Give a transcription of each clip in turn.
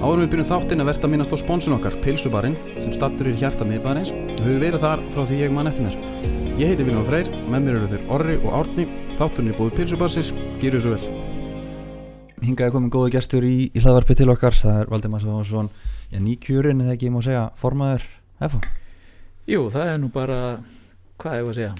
Árum við byrjum þáttinn að verta að minnast á sponsun okkar, Pilsubarinn, sem stattur í hjarta miðbarins og hefur verið þar frá því ég mann eftir mér. Ég heiti Viljón Freyr, með mér eru þeir Orri og Árni, þátturinn er búið Pilsubarsins, gýru svo vel. Hingaði komin góðu gestur í, í hlaðvarpi til okkar, það er Valdimar Svánsson, já nýkjurinn eða ekki, ég má segja, formaður FH. Jú, það er nú bara, hvað er það að segja,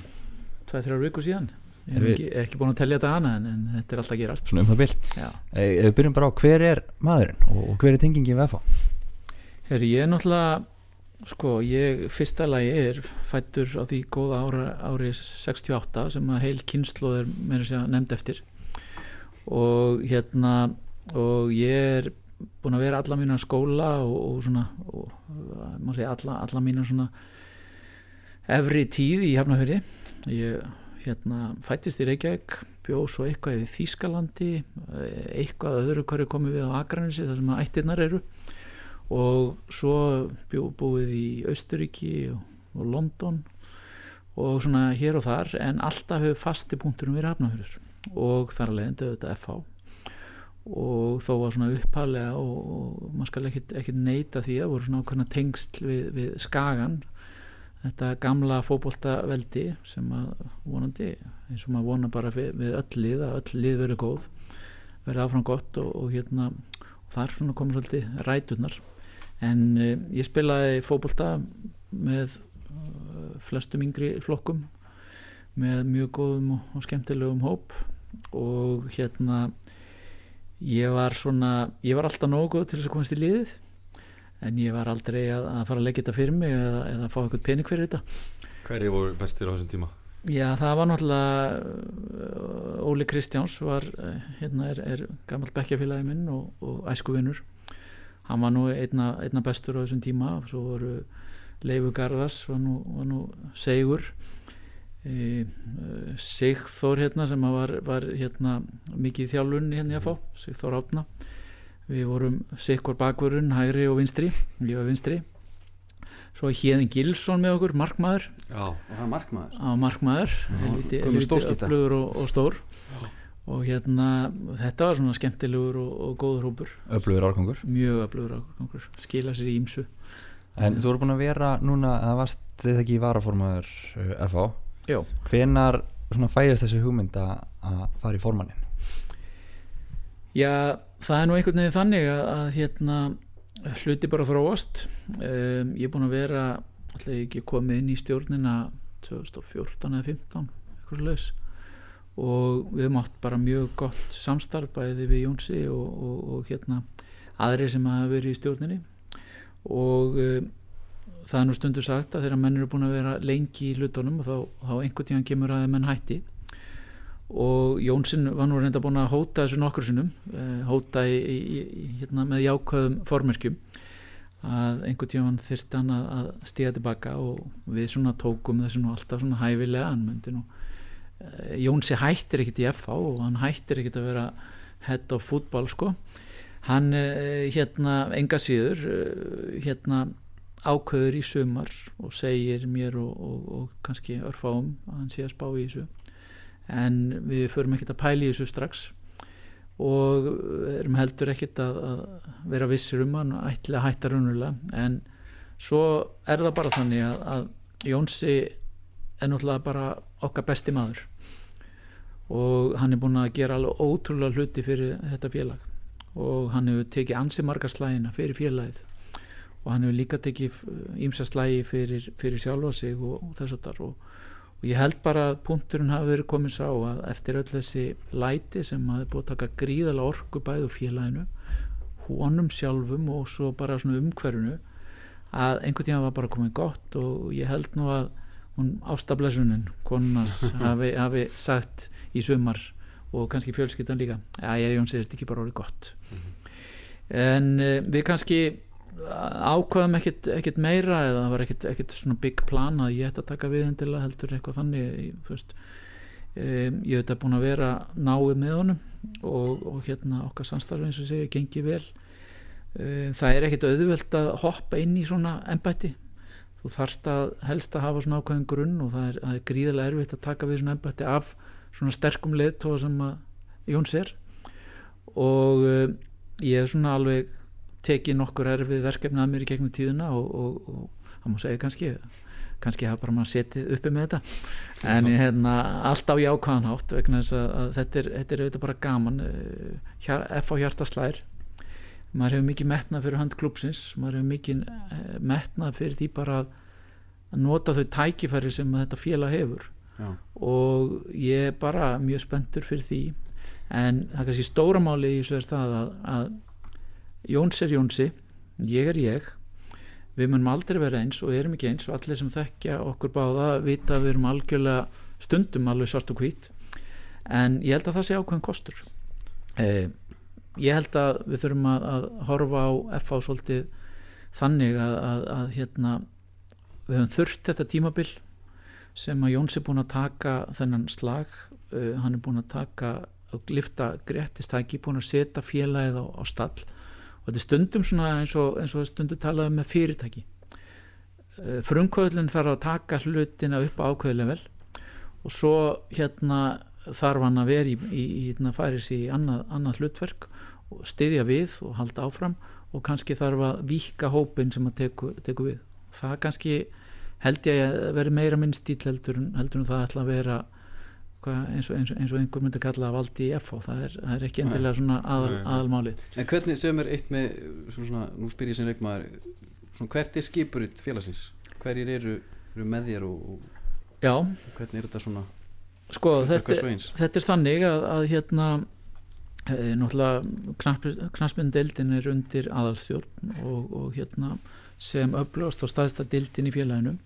tveið, þrjár viku síðan. Ég Við- ekki, ekki búin að tellja þetta hana en, en þetta er alltaf að gerast. Svona um það bil. Já. E, ef við byrjum bara á hver er maðurinn og, og hver er tengingin við FH? Herri, ég er náttúrulega, sko, ég fyrsta lagi er fættur á því góða ára, ári 68 sem að heil kynslu er meira að segja nefnd eftir og hérna og ég er búin að vera alla mína skóla og, og svona og, uh, má segja alla, alla mína svona efri tíð í Hafnafjörði ég hérna fættist í Reykjavík bjó svo eitthvað í Þýskalandi eh, eitthvað öðru hverju komið við á Akranesi þar sem að ættirnar eru. Og svo bjó, búið í Austuríki og, og London og svona hér og þar en alltaf hefur fasti punkturum verið hafnafjörður og þar alveg endur þetta FH og þó var svona upphalega og, og maður skal ekkit neita því að voru svona ákveðna tengsl við, við Skagan þetta gamla fótboltaveldi sem að vonandi eins og maður vona bara við, öll lið að öll lið verið góð verið áfram gott og, og hérna og þar svona komur svolítið ræturnar. En uh, ég spilaði fótbolta með uh, flestum yngri flokkum með mjög góðum og, og skemmtilegum hóp og hérna ég var svona ég var alltaf nógu til þess að komast í liðið en ég var aldrei að, að fara að leggja þetta fyrir mig eða, eða fá eitthvað pening fyrir þetta. Hverju voru bestir á þessum tíma? Já, það var náttúrulega Óli Kristjáns var, uh, hérna er, er gammal bekkjafélagi minn og, og æskuvinnur hann var nú einna, einna bestur á þessum tíma og svo voru Leifur Garðars var nú, var nú segur. E, Sigþór hérna sem var, var hérna mikið í þjálfun hérna ég að fá Sigþór Átna við vorum sikkur bakvörun, hægri og vinstri ég var vinstri svo Hjeðin Gilsson með okkur, markmaður Já, Og er markmaður. á markmaður helviti, öflugur og, og stór og hérna þetta var svona skemmtilegur og, og góður hópur Öflugur árgangur. mjög öflugur okkur, skila sér í ímsu En þú voru búin að vera núna, það varst þið ekki varaformaður uh, FH. Já. Hvenar svona fæðist þessi hugmynd að að fara í formannin? Já, það er nú einhvern veginn þannig að, að hérna hluti bara þróast. Um, ég er búin að vera alltaf ekki komið inn í stjórnina 2014 eða 15 eitthvað laus og við höfum átt bara mjög gott samstarf bæði við Jónsi og, og, og hérna aðri sem hafa verið í stjórninni. Og um, það er nú stundu sagt að þegar menn eru búin að vera lengi í hlutunum og þá, þá einhvern tíðan kemur að menn hætti og Jónsson var nú reynda búin að hóta þessu nokkur sinnum eh, hóta í, í, í, hérna, með jákvæðum formerkjum. Að einhvern tíðan þyrfti hann að, stíða tilbaka og við svona tókum þessu nú alltaf svona hæfilega. Hann myndi nú eh, Jónsi hættir ekkit í FH og hann hættir ekkit að vera head of football sko. Hann eh, hérna enga síður hérna ákveður í sumar og segir mér og, og, og kannski örfáum að hann sé að spá í þessu en við förum ekkert að pæla í þessu strax. Og erum heldur ekkert að, að vera vissir um hann ætla að hætta raunulega en svo er það bara þannig að, að Jónsi er náttúrulega bara okkar besti maður. Og hann er búin að gera alveg ótrúlega hluti fyrir þetta félag. Og hann hefur tekið ansi margar slægina fyrir félagið. Og hann hefur líka tekið ímsa slægi fyrir, fyrir sjálfa sig og, og þess að þar og, og ég held bara að punkturinn hafi verið komin sá að eftir öll þessi læti sem hafi búið að taka gríðala orku bæðu félaginu honum sjálfum og svo bara svona umhverfinu að einhvern tíma var bara komið gott og ég held nú að hún ástablesunin konunas hafi, hafi sagt í sumar og kannski fjölskyldan líka að ég Jón segir þetta ekki bara orðið gott? En uh, við kannski ákvaðum ekkert, ekkert meira eða það var ekkert, ekkert svona big plan að ég ætti að taka við endilega heldur eitthvað þannig þú veist um, ég hef búin að vera náið með honum og, og hérna okkar samstarfi eins og segja gengi vel. Um, það er ekkert auðvelt að hoppa inn í svona embætti. Þú þarft að helst að hafa svona ákveðin grunn og það er, er gríðarlega erfitt að taka við svona embætti af svona sterkum leðtóa sem að Jóns er. Og um, ég hef svona alveg tekið nokkur erfið verkefni að mér í gegnum tíðina og, og, og það má segja kannski kannski hafa bara maður setið uppi með þetta. En hérna, allt á jákvæðan hátt vegna þess að, að þetta, er, þetta er auðvitað bara gaman. Hér, F á hjartaslæðir maður hefur mikið metnað fyrir hönd klúpsins maður hefur mikið eh, metnað fyrir því bara að nota þau tækifæri sem þetta félag hefur. Já. og ég er bara mjög spenntur fyrir því. En það kannski stóramáli í þessu er það að, að Jóns er Jónsi ég er ég. Við munum aldrei vera eins og erum ekki eins og allir sem þekkja okkur báða vita að við erum algjörlega stundum alveg svart og hvít. En ég held að það sé ákveðin kostur. Eh, ég held að við þurfum að, að horfa á FH svolítið þannig að, að, að hérna, við höfum þurft þetta tímabil sem að Jóns er búin að taka þennan slag. Uh, hann er búin að taka og lifta greittistæki, búin að setja félagið á, á stall og þetta er stundum svona eins og, eins og stundum talaðu með fyrirtæki. Uh, frumkvöðlinn þarf að taka hlutina upp á ákveðileg vel og svo hérna þarf hann að vera í, í, í hérna færis í annað, annað hlutverk og styðja við og halda áfram og kannski þarf að vika hópin sem að teku, teku við. Það kannski held ég að vera meira minn stíl heldur, heldur en það ætla að vera eins, og, eins, og, eins og einhver myndi kalla valdi í FH, það er, það er ekki endilega svona aðal, aðalmáli En hvernig sem er eitt með svona, nú spyr ég sem reikmaður hvert er skipuritt félagsins? Hverjir eru, eru með þér og, og hvernig er þetta svona sko þetta, þetta er þannig að, að hérna e, náttúrulega knastmyndeildin er undir aðalstjórn og, og hérna sem öflugast og staðsta dildin í félaginu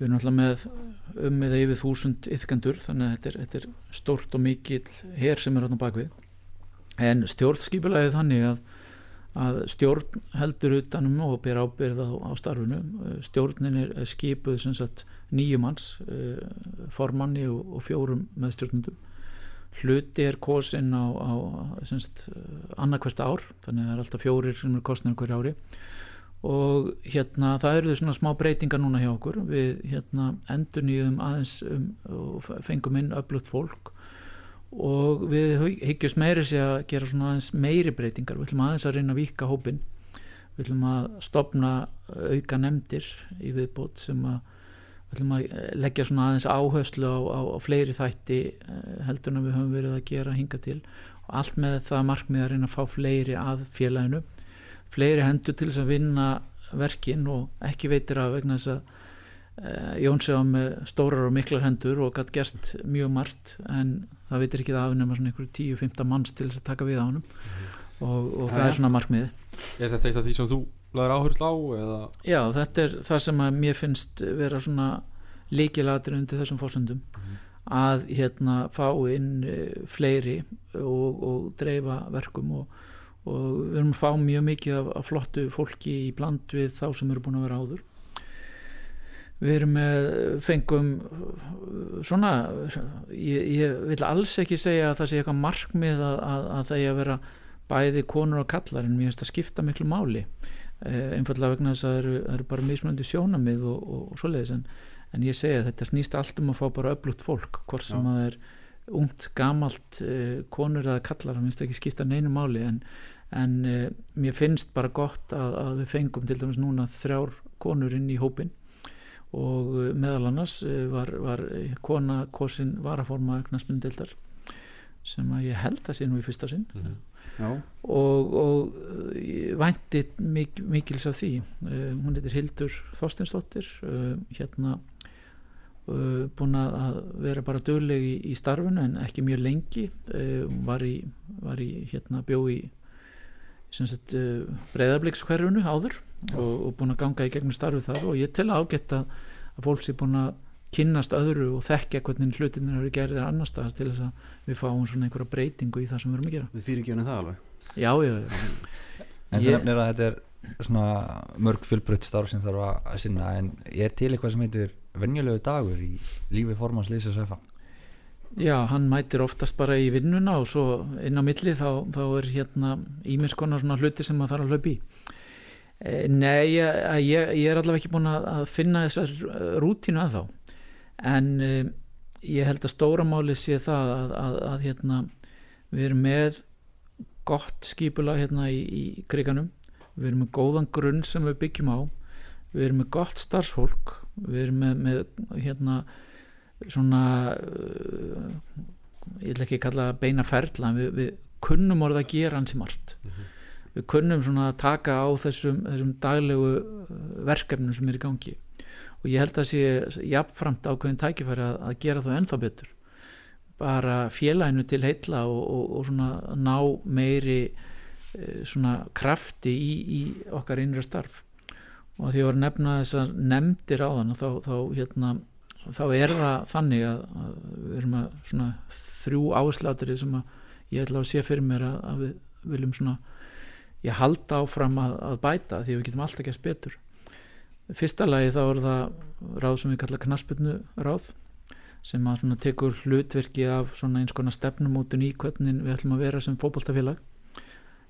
við erum náttúrulega með um eða yfir þúsund yfkendur þannig að þetta er, þetta er stórt og mikill hér sem er hérna bakvið en stjórnskipulagið þannig að að stjórn heldur utanum og ber ábyrð á, á starfinu. Stjórnin er skipuð nýjumanns eh, formanni og, og fjórum meðstjórnundum hluti er kosin á, á sagt, annarkvært ár þannig að það er alltaf fjórir sem er kostin hverju ári og hérna það eru þau svona smá breytingar núna hjá okkur. Við hérna endur nýjum aðeins um, og fengum inn öflugt fólk. Og við higgjast meiri sé að gera svona aðeins meiri breytingar. Við ætlum aðeins að reyna að vika hópin við ætlum að stopna auka nefndir í viðbót sem að við ætlum að leggja svona aðeins áherslu á, á, á fleiri þætti eh, heldur en við höfum verið að gera hinga til. Og allt með það markmið að reyna að fá fleiri að félaginu fleiri hendur til þess að vinna verkin og ekki veitir að vegna þess að Eh, Jón segja með stórar og miklar hendur og gætt gert mjög margt en það veitir ekki það afnema svona einhverju 10-15 manns til þess að taka við á hann og, og það er svona markmiði Er þetta eitt af því sem þú laður áherslu á? Eða? Já, þetta er það sem að mér finnst vera svona líkilatir undir þessum fórsöndum mm -hmm. að hérna fá inn eh, fleiri og, og dreifa verkum og, og við erum að fá mjög mikið af, af flottu fólki í bland við þá sem eru búin að vera áður við erum með fengum svona ég, ég vil alls ekki segja að það sé eitthvað markmið að, að, að það er að vera bæði konur og kallar en mér finnst það skipta miklu máli eh, einfallega vegna þess að það eru, eru bara mismöndi sjónamið og, og, og svoleiðis en, en ég segja að þetta snýst allt um að fá bara öflugt fólk hvort sem Já. að það er ungt, gamalt eh, konur eða kallar, það finnst ekki skipta neinu máli en, en eh, mér finnst bara gott að, að við fengum til dæmis núna þrjár konur inn í hópin og eh, meðal annars var, var kona kosin varaforma knastmyndildar sem að ég held að sé nú í fyrsta sinn. Mm -hmm. og, og vænti mik mikils af því. Uh, hún heitir Hildur Þorstinsdóttir uh, hérna uh, búin að vera bara dögleg í, í starfinu en ekki mjög lengi. Hún var í, var í hérna bjó í breyðarblikskverfunu áður og, og búin að ganga í gegnum starfið þar og ég tel ágætt að, að fólk sé búin að kynnast öðru og þekkja hvernig hlutinir eru gerðir annar staðar til þess að við fáum svona einhverja breytingu í það sem við erum að gera. Við fyrirgjóðum það alveg. Já, já, já. En það nefnir að þetta er svona mörg fylgbrödd starf sem þarf að sinna en er til eitthvað sem heitir vennjulegu dagur í lífi formans Lýsa Sæfa Já, hann mætir oftast bara í vinnuna og svo inn á milli þá, þá er hérna íminnskonar svona hluti sem maður þarf að hlaupa í. Eh, nei, ég, ég, ég er allavega ekki búin að finna þessar rútínu að þá en um, ég held að stóramáli sé það að, að, að hérna, við erum með gott skipula hérna í, í kriganum við erum með góðan grunn sem við byggjum á. Við erum með gott starfsfólk. Við erum með, með hérna svona uh, ég ætla ekki kalla beina ferla við, við kunnum orða að gera hans í margt við kunnum svona að taka á þessum, þessum daglegu uh, verkefnum sem er í gangi. Og ég held að sé jafnframt ákveðin tækifæri að, að gera það ennþá betur. Bara félaginu til heilla og, og, og svona ná meiri eh, svona krafti í, í okkar innra starf. Og því að nefna þessar nefndir á þann þá, þá, hérna, þá er það þannig að, að við erum að svona þrjú áslatir sem að ég ætla að sé fyrir mér að, að við viljum svona ég halda áfram að, að bæta því að við getum alltaf gert betur. Fyrsta lagi þá er það ráð sem við kalla knaspinu ráð sem að svona tekur hlutverki af svona eins konar stefnumótun í hvernig við ætlum að vera sem fókbaltafélag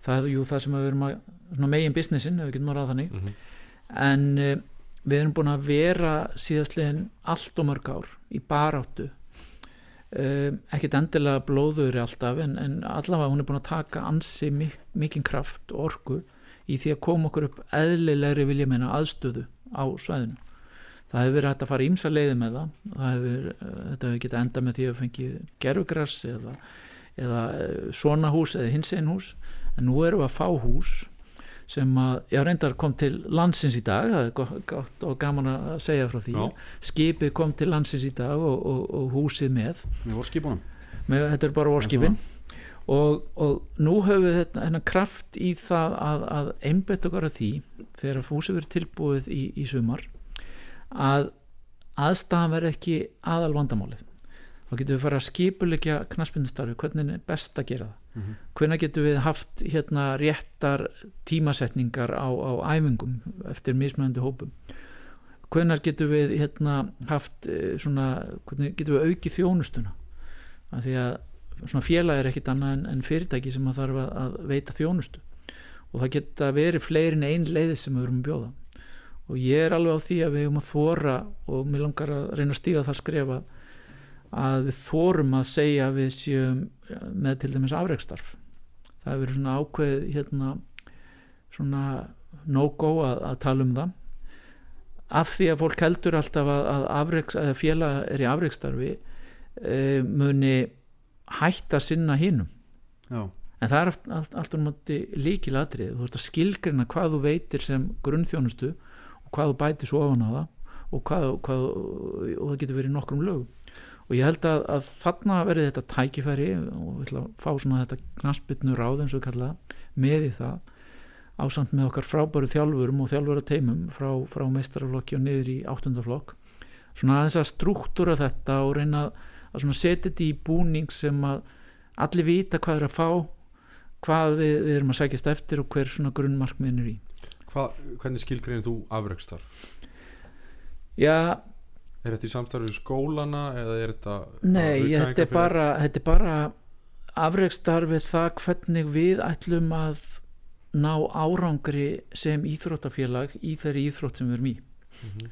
það er jú það sem við erum að megin businessin, ef við getum að ráða þannig. Mhm. en uh, við erum búin að vera síðastlegin allt og mörg ár í baráttu. Uh, ekkert endilega blóður alltaf en, en allavega hún er búin að taka ansi mik mikinn kraft og orku í því að koma okkur upp eðlilegri vilja meina aðstöðu á svæðinu. Það hefur verið hægt að fara ímsa leiði með það, það hefur, uh, þetta hefur getað enda með því að fengi gerfugræs eða, eða svona hús eða hins einn hús en nú erum við að fá hús sem að, já reyndar kom til landsins í dag, það er gott, gott og gaman að segja frá því, Já. skipið kom til landsins í dag og, og, og húsið með, Við vorum skipunum með þetta er bara vorskipin. Og, og nú höfum við þetta hennar kraft í það að, að einbett okkar að því þegar húsið verið tilbúið í, í sumar að aðstæðan verði ekki aðal vandamálið þá getum við fara að skipulegja knaspindustarfi, hvernig er best að gera það Mhm. hvernig getum við haft hérna réttar tímasetningar á, á æfingum eftir mismöðandi hópum? Hvernig getum við hérna haft eh, svona, hvernig getum við aukið þjónustuna? Af því að svona félag er ekkit annað en, en fyrirtæki sem að þarf að, að veita þjónustu. Og það geta verið fleiri en ein leiði sem við erum að bjóða. Og ég er alveg á því að við erum að þóra og mér langar að reyna að stíga það skrefa að við þórum að segja að við séum með til dæmis afreikstarf það hefur verið svona ákveð hérna svona no-go að, að tala um það. Af því að fólk heldur alltaf að, að, afreiks, að félag er í afreikstarfi e, muni hætta sinna hinnum en það er allt, allt, allt um átti líkilatrið þú ert að skilgrina hvað þú veitir sem grunnþjónustu og hvað þú bætir svo ofan á það og, hvað, hvað, og það getur verið nokkrum lögum og ég held að, að þarna verði þetta tækifæri og við ætla að fá svona þetta knaspitnu ráð eins og kalla það, með í það ásamt með okkar frábæru þjálfurum og þjálfura teimum frá, frá meistaraflokki og niður í áttundaflokk svona aðeins að struktúra þetta og reyna að, að svona setja þetta í búning sem að allir vita hvað er að fá hvað við, við erum að sækjast eftir og hver svona grunnmarkmiðin er í Hva, hvernig skilgreinir þú afrekstarf? já, Er þetta í samstarfi við skólana eða er þetta nei, þetta er bara þetta er bara afreikstarfið það hvernig við ætlum að ná árangri sem íþróttafélag í þeirri íþrótt sem við erum í Mhm.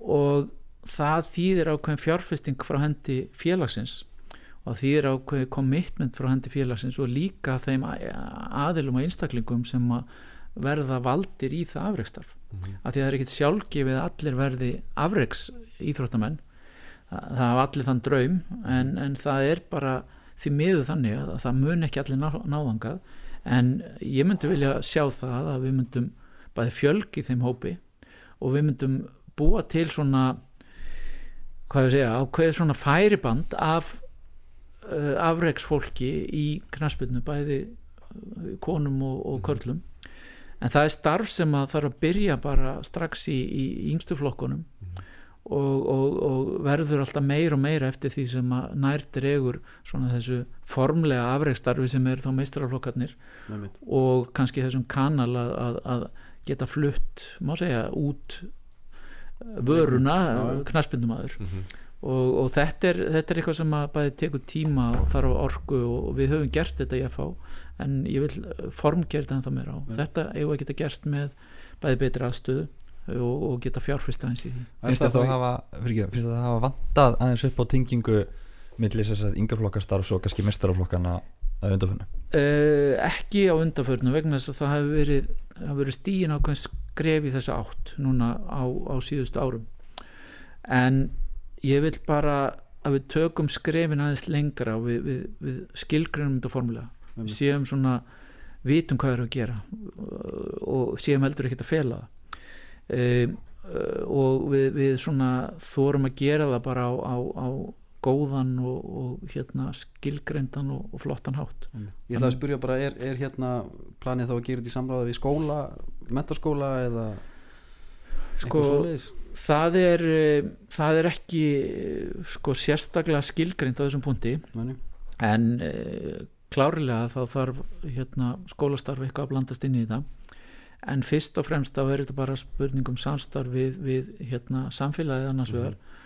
og það þýðir ákveðin fjárfesting frá hendi félagsins og þýðir ákveðin commitment frá hendi félagsins og líka þeim aðilum og einstaklingum sem að verða valdir í það afreikstarf Mhm. að því að það er ekkit sjálfgefið að allir verði afreiks íþróttamenn. Það, það hafa allir þann draum en, en það er bara því miður þannig að það mun ekki allir ná, náðangað en ég myndi vilja sjá það að við myndum bæði fjölgi þeim hópi og við myndum búa til svona hvað ég segja, ákveðið svona færiband af uh, afreiksfólki í knaspinu bæði konum og, og körlum en það er starf sem að þarf að byrja bara strax í, í yngstu flokkunum og, og, og verður alltaf meir og meira eftir því sem að nær dregur svona þessu formlega afreikstarfi sem eru þá meistrarflokkarnir og kannski þessum kanal að, að, að geta flutt, má segja, út vöruna, já. knaspindumæður Mhm. Og, og þetta, er, þetta er eitthvað sem að bæði tekur tíma og þarf orku og við höfum gert þetta í FH en ég vil formgerða en það meira á. Nei. þetta eigum að geta gert með bæði betri aðstöðu og, og geta fjárfyrst aðeins í því. Finnst þetta að hafa hafa vantað aðeins upp á tengingu millir þess að yngarflokkastarfs og kannski mestaraflokkana að undarfunna Uh, ekki á undanförnu vegna þess að það hefur verið það verið stíin ákveðin skref í þessu átt núna á, á síðustu árum. En ég vil bara að við tökum skrefin aðeins lengra og við, við, við skilgrunum þetta formulega við séum svona vitum hvað er að gera og séum heldur ekkert að fela um, og við, við svona þórum að gera það bara á, á, á góðan og, og hérna skilgreindan og, og flottan hátt. Ég ætla að spyrja bara, er, er hérna planið þá að gera þetta í samráða við skóla mentaskóla eða sko, það er það er ekki sko sérstaklega skilgreind á þessum punkti. Meni. en e, klárlega þá þarf hérna skólastarf eitthvað að blandast inn í þetta. En fyrst og fremst þá er þetta bara spurning um samstarf við, við hérna, samfélagið annars vegar. Mm.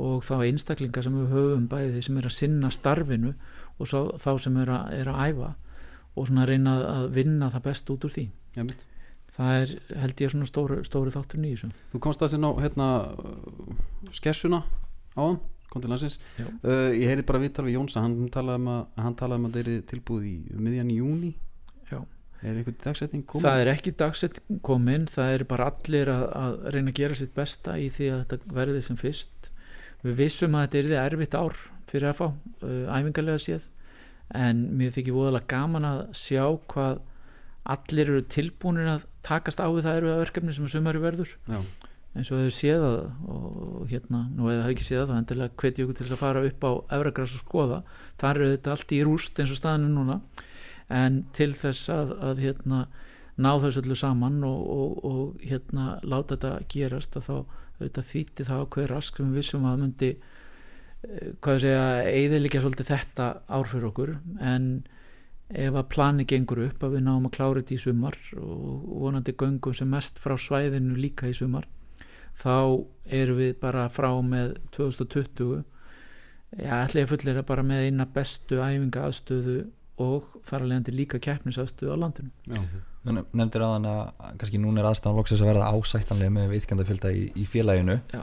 og þá einstaklinga sem við höfum bæði því sem er að sinna starfinu og svo, þá sem er að, er að æfa og svona reyna að vinna það best út úr því. Ja, það er held ég svona stóru, stóru þáttur nýjus Þú komst að sinna á hérna, skessuna áðan kontilansins uh, ég heyri bara vittar við Jónsa hann talaði um að, hann talaði um að það er tilbúið í miðjan í júni Já. Er einhvern dagsetning komin? Það er ekki dagsetning komin, það er bara allir að, að reyna að gera sitt besta í því að þetta verði sem fyrst. Við vissum að þetta er því erfitt ár fyrir að fá, uh, æfingarlega séð, en mér þykir voðalega gaman að sjá hvað allir eru tilbúinir að takast á við það erfiða verkefni sem sumari verður. Já. eins og þau séð að og hérna, nú hefur það ekki séð að það endilega hveti okkur til þess að fara upp á Efragræs og skoða, þar eru þetta allt í rúst eins og staðinu núna en til þess að, að hérna, ná þessu öllu saman og, og, og hérna, láta þetta gerast að þá þetta þýtti það hver rask sem við vissum að myndi hvað ég segja, eðilegja svolítið þetta ár fyrir okkur en ef að plani gengur upp að við náum að klára þetta í sumar og vonandi göngum sem mest frá svæðinu líka í sumar þá erum við bara frá með 2020 já, ætla ég fullir að bara með eina bestu æfinga aðstöðu og þar alveg endur líka keppnisaðstöðu á landinu Já. nefndir aðan að kannski núna er aðstæðan loksins að verða ásættanlega með viðkjandafylgda í, í félaginu Já.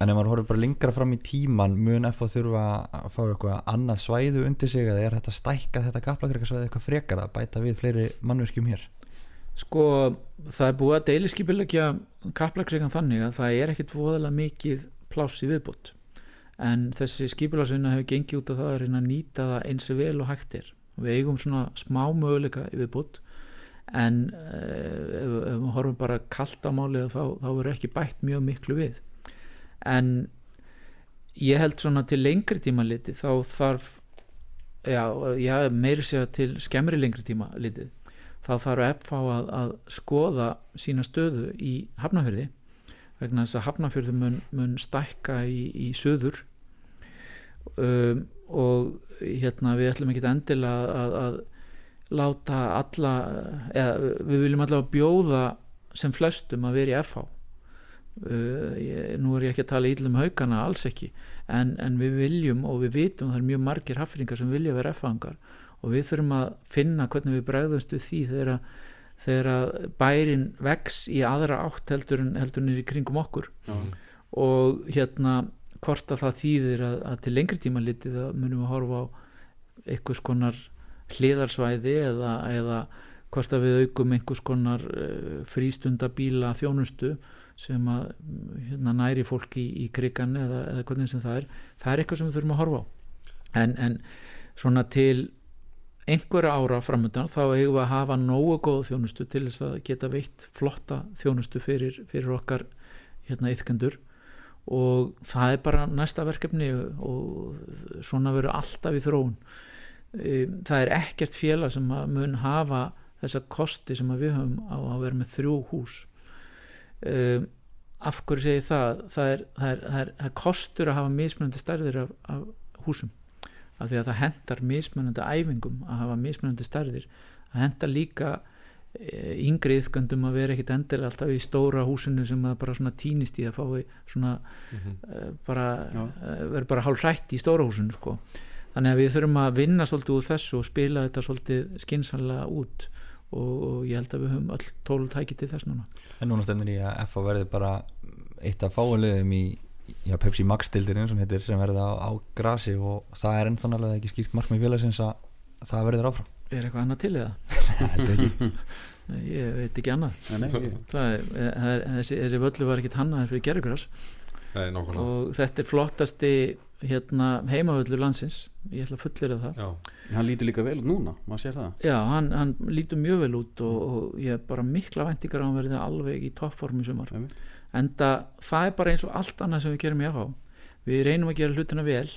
En ef maður horfður bara lengra fram í tíman mun FH þurfa að fá eitthvað annað svæðu undir sig eða er þetta stækka þetta kaplakreikarsvæði eitthvað frekar að bæta við fleiri mannverkjum hér? Sko það er búið að deiliskipilegja kaplakreikan þannig að það er ekkit voðalega mikið pláss í viðbútt en þessi skipulagsvinna hefur gengið út af það að reyna að nýta það eins og vel og hægt er. Við eigum svona smá möguleika viðbútt en ef, ef við en ég held svona til lengri tíma liti þá þarf já, já meiri segja til skemmri lengri tíma litið þá þarf FH að, að skoða sína stöðu í Hafnafjörði vegna þess að Hafnafjörði mun, mun stækka í, í söður um, og hérna við ætlum ekki endilega að, að láta alla eða við viljum allavega bjóða sem flestum að vera í FH uh, ég, nú er ég ekki að tala íllum haugana, alls ekki en, en við viljum og við vitum að það er mjög margir haffringar sem vilja vera FH-angar og við þurfum að finna hvernig við bregðumst við því þegar að þegar bærin vex í aðra átt heldur en heldur nýri kringum okkur Já. og hérna hvort að það þýðir að, að til lengri tíma litið að munum við horfa á einhvers konar hliðarsvæði eða, eða hvort að við aukum einhvers konar uh, frístundabíla þjónustu sem að hérna, næri fólki í, í krigan eða, eða hvernig sem það er það er eitthvað sem við þurfum að horfa á. En, en svona til einhverja ára framöndan þá hefur við að hafa nógu góða þjónustu til þess að geta veitt flotta þjónustu fyrir, fyrir okkar hérna yfkendur og það er bara næsta verkefni og svona verður alltaf í þróun. Það er ekkert félag sem mun hafa þessa kosti sem við höfum á að vera með þrjú hús um, af hverju segi það? Það er, það er, það er, það er kostur að hafa mismunandi stærðir af, af húsum. Af því að það hendar mismunandi æfingum að hafa mismunandi stærðir. Það hendar líka yngri yfgöndum að vera ekkit endilega alltaf í stóra húsinu sem að bara svona týnist í að fái svona mm -hmm. bara, vera bara hálf hrætt í stóra húsinu sko. þannig að við þurfum að vinna svolítið úr þessu og spila þetta svolítið skinsanlega út og, og ég held að við höfum all tólum tækið til þess núna. En núna stendur í að FA verði bara eitt af fáinleðum í já, Pepsi Max dildirinn sem heitir sem verði á, á grasi og það er ennþá náttúrulega ekki skýrt markmið félagsins að það verður áfram. Er eitthvað annað til það? Held ekki. Nei, ég veit ekki annað. Nei, nei, ég, það er, það er, þessi, þessi völlu var ekkit hannaður fyrir nákvæmlega. Og þetta er flottasti hérna, heimavöllu landsins. Ég ætla að fullera það. Já, hann lítur líka vel út núna, maður sér það. Já, hann, hann lítur mjög vel út og, og ég hef bara mikla væntingar á að hann verði alveg í toppform í sumar. Enda það er bara eins og allt annað sem við gerum í FH við reynum að gera hlutina vel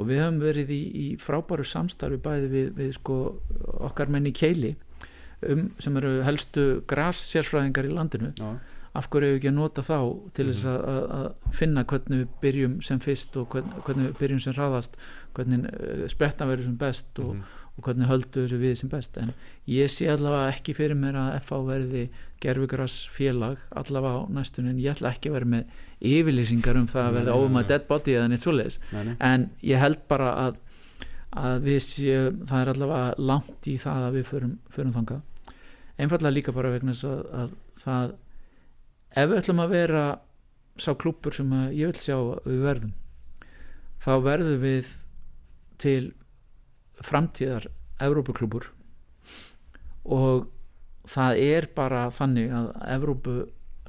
og við höfum verið í, í frábæru samstarfi bæði við, við sko okkar menni keili um, sem eru helstu gras sérfræðingar í landinu. Já, af hverju ekki að nota þá til þess að, að, að finna hvernig við byrjum sem fyrst og hvern, hvernig við byrjum sem hraðast hvernig uh, sprettan verður sem best og, mhm. og hvernig höldu þessu við sem best. En ég sé allavega ekki fyrir mér að FH verði gerfugras félag allavega á næstunni en ég ætla ekki að vera með yfirlýsingar um það að verða nei. að dead body eða neitt svoleiðis. Nei, en ég held bara að, að við séum, það er allavega langt í það að við förum, förum þangað. Einfallega líka bara vegna þess að, að það ef við ætlum að vera sá klúppur sem ég vil sjá við verðum þá verðum við til framtíðar Evrópuklúpur og það er bara þannig að Evrópu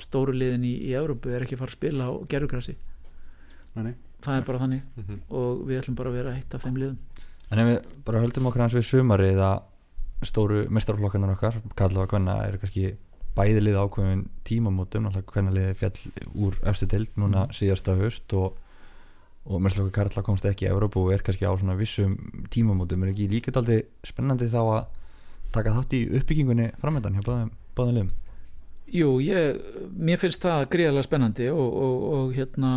stóru liðin í, í Evrópu er ekki fara að spila á nei. það er bara þannig Mhm. og við ætlum bara að vera eitt af þeim liðum En ef við bara höldum okkur hans við sumarið að stóru mestarflokkarnar okkar kalla að hvenna er kannski bæði lið ákveðin tímamótum náttúrulega hvenna liði fjall úr efstu deild núna síðasta höst og, og mestarflokkar Karla komst ekki í Evrópu og er kannski á svona vissum tímamótum. Er ekki líka daldi spennandi þá að taka þátt í uppbyggingunni framöndan hjá báðum, báðum liðum? Jú, ég, mér finnst það gríðarlega spennandi og, og, og hérna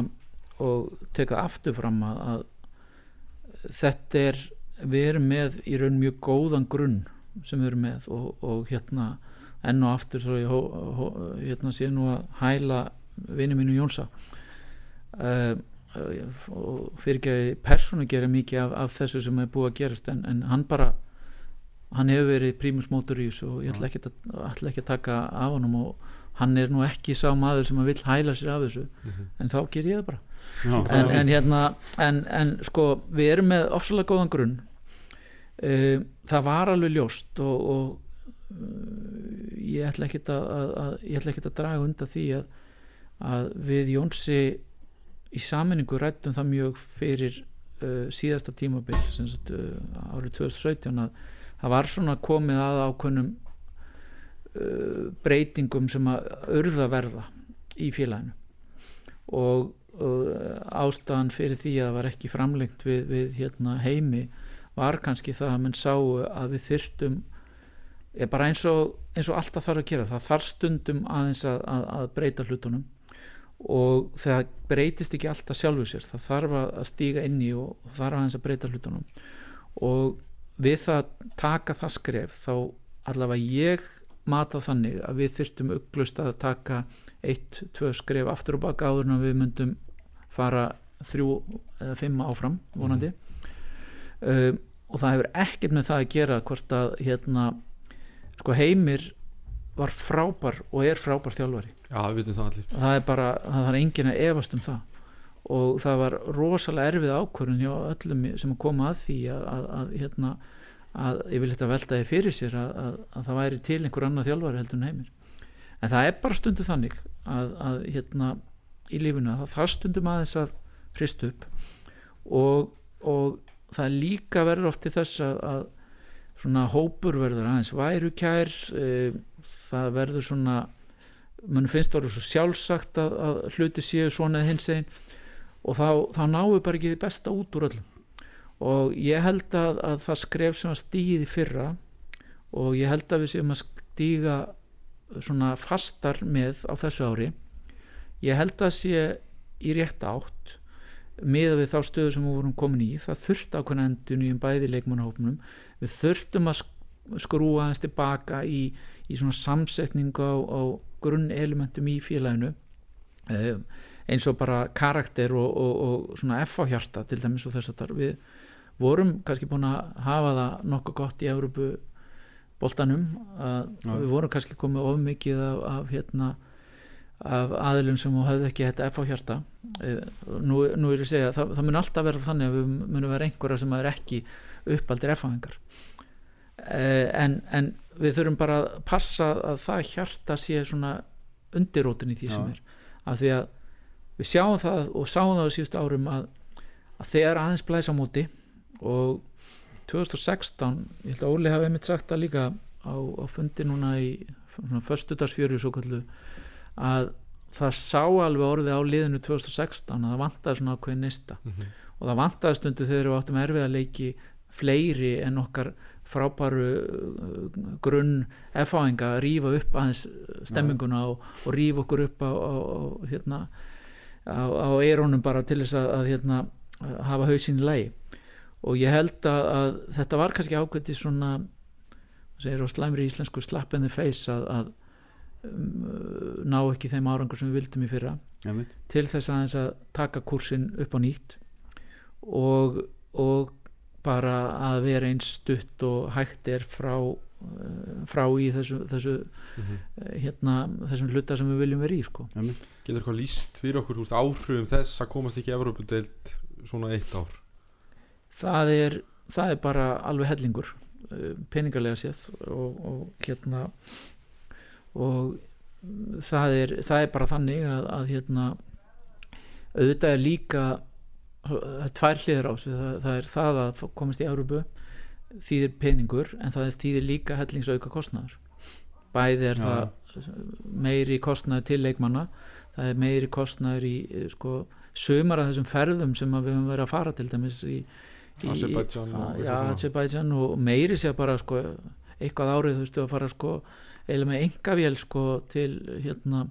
og teka aftur fram að, að þetta er við erum með í raun mjög góðan grunn sem við erum með og, og hérna enn og aftur svo ég hó, hó, hérna sé nú að hæla vinni mínu Jónsa. Uh, og fyrir ekki að persónu gera mikið af, af þessu sem er búið að gerast en, en hann bara hann hefur verið prímus mótor í þessu og ég ætla ekki að, ætla ekki að taka af honum og hann er nú ekki sá maður sem að vill hæla sér af þessu Mhm. en þá ger ég það bara. Já, en, en hérna en, en sko við erum með ofsalega góðan grunn. Uh, það var alveg ljóst og, og ég ætla ekkit að, að, að draga undan því að, að við Jónsi í saminningu rættum það mjög fyrir uh, síðasta tímabil sagt, uh, árið 2017 að það var svona komið að ákveðnum uh, breytingum sem að urða verða í félaginu. Og, ástæðan fyrir því að það var ekki framlengt við, við hérna, heimi var kannski það að menn sáu að við þyrftum er bara eins og, eins og alltaf þarf að gera. Það þarf stundum aðeins að, að, að breyta hlutunum og það breytist ekki alltaf sjálfu sér. Það þarf að stíga inn í og þarf aðeins að breyta hlutunum. Og við það að taka það skref þá allavega ég mata þannig að við þyrftum upplust að taka eitt, tvö skref aftur og baka áður en við myndum fara þrjú eða fimm áfram vonandi. Um, og það hefur ekkert með það að gera hvort að hérna sko heimir var frábær og er frábær þjálfari. Já, við vitum það allir. Það er bara, það er enginn að efast um það. Og það var rosalega erfið ákvörðun hjá öllum sem að koma að því að, að, að hérna að ég vil þetta velta því fyrir sér að, að, að það væri til einhver annað þjálfari heldur en heimir. En það er bara stundu þannig að, að hérna í lífinu að það þarf stundum aðeins að frist upp. Og, og það líka verður oft til þess að, að svona hópur verður aðeins værukær e, það verður svona mann finnst það svo sjálfsagt að, að hluti séu svona eða hins einn og þá, þá náum við bara ekki því besta út úr öllum og ég held að, að það skref sem að stíði fyrra og ég held að við séum að stíga svona fastar með á þessu ári ég held að sé í rétt átt miða við þá stöðu sem við vorum komin í það þurfti ákveðna endun í um bæði leikmannahópnum. Við þurftum að sk- skrúa aðeins tilbaka í, í svona samsetningu á, á grunnelementum í félaginu. Um, eins og bara karakter og, og, og svona F á hjarta til dæmis og þess að þar við vorum kannski búin að hafa það nokkuð gott í Európu boltanum að Já. við vorum kannski komið of mikið af, af hérna af aðilum sem höfðu ekki þetta F á hjarta. Eh, nú, nú er ég að segja það, það mun alltaf vera þannig að við munum vera einhverja sem er ekki uppaldir F-fáingar Eh, en, en við þurfum bara að passa að það hjarta sé svona undirrótin í því sem Já. er. Af því að við sjáum það og sáum það á síðustu árum að, að þegar aðeins blæs á móti og 2016 ég held að Óli hafi einmitt sagt það líka á, á fundi núna í svona föstudagsfjöru svo kallu að það sá alveg orðið á liðinu 2016 að það vantaði svona ákveðin neista Mhm. og það vantaði stundu þegar við áttum erfið að leiki fleiri en okkar frábæru uh, grunn F-áinga að rífa upp aðeins stemminguna og, og rífa okkur upp á, á, hérna á, á eirónum bara til þess að, að hérna, hafa hausinn í lagi og ég held að, að þetta var kannski ákveðti svona segir á slæmri íslensku slap in the face að, að ná ekki þeim árangur sem við vildum í fyrra Einmitt. til þess aðeins að taka kursin upp á nýtt og, og bara að vera eins stutt og hægt er frá, eh, frá í þessu, þessu, Mhm. eh, hérna, þessum hluta sem við viljum vera í sko. Getur eitthvað líst fyrir okkur úst, áhrifum þess að komast ekki í Evrópudeild svona eitt ár það, er, það er bara alveg hellingur eh, peningarlega séð og, og hérna og það er, það er bara þannig að, að hérna auðvitað er líka tvær hliðar á sig það, það er það að komast í Európu þýðir peningur en það er þýðir líka hellingsauka kostnaður. Bæði er Já. það meiri kostnaður til leikmanna það er meiri kostnaður í eh, sko, sumar af þessum ferðum sem við höfum verið að fara til dæmis í, í Azerbaijan og meiri sé bara sko, eitthvað árið þú veistu að fara sko, eiginlega með engavél sko, til hérna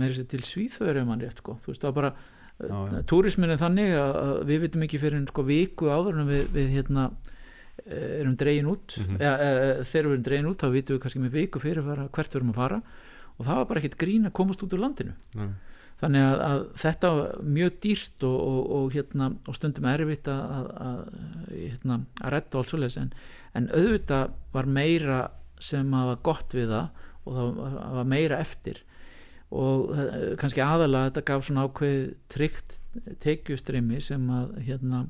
meiri sé til Svíþöður ef mann rétt sko. þú veist það var bara Já, já. túrismin er þannig að, að við vitum ekki fyrir sko viku áður við, við hérna eh, erum dregin út Mhm. ja, e, þegar við erum dregin út þá vitum við kannski með viku fyrir fara, hvert við erum að fara og það var bara ekkert grín að komast út úr landinu Nei. þannig að, að þetta var mjög dýrt og, og, og, hérna, og stundum erfitt að, að, að, hérna, að retta og allt svoleiðis en, en auðvitað var meira sem var gott við það og það var, meira eftir. Og eh, kannski aðalega þetta gaf svona ákveð tryggt tekjustrimi sem að hérna,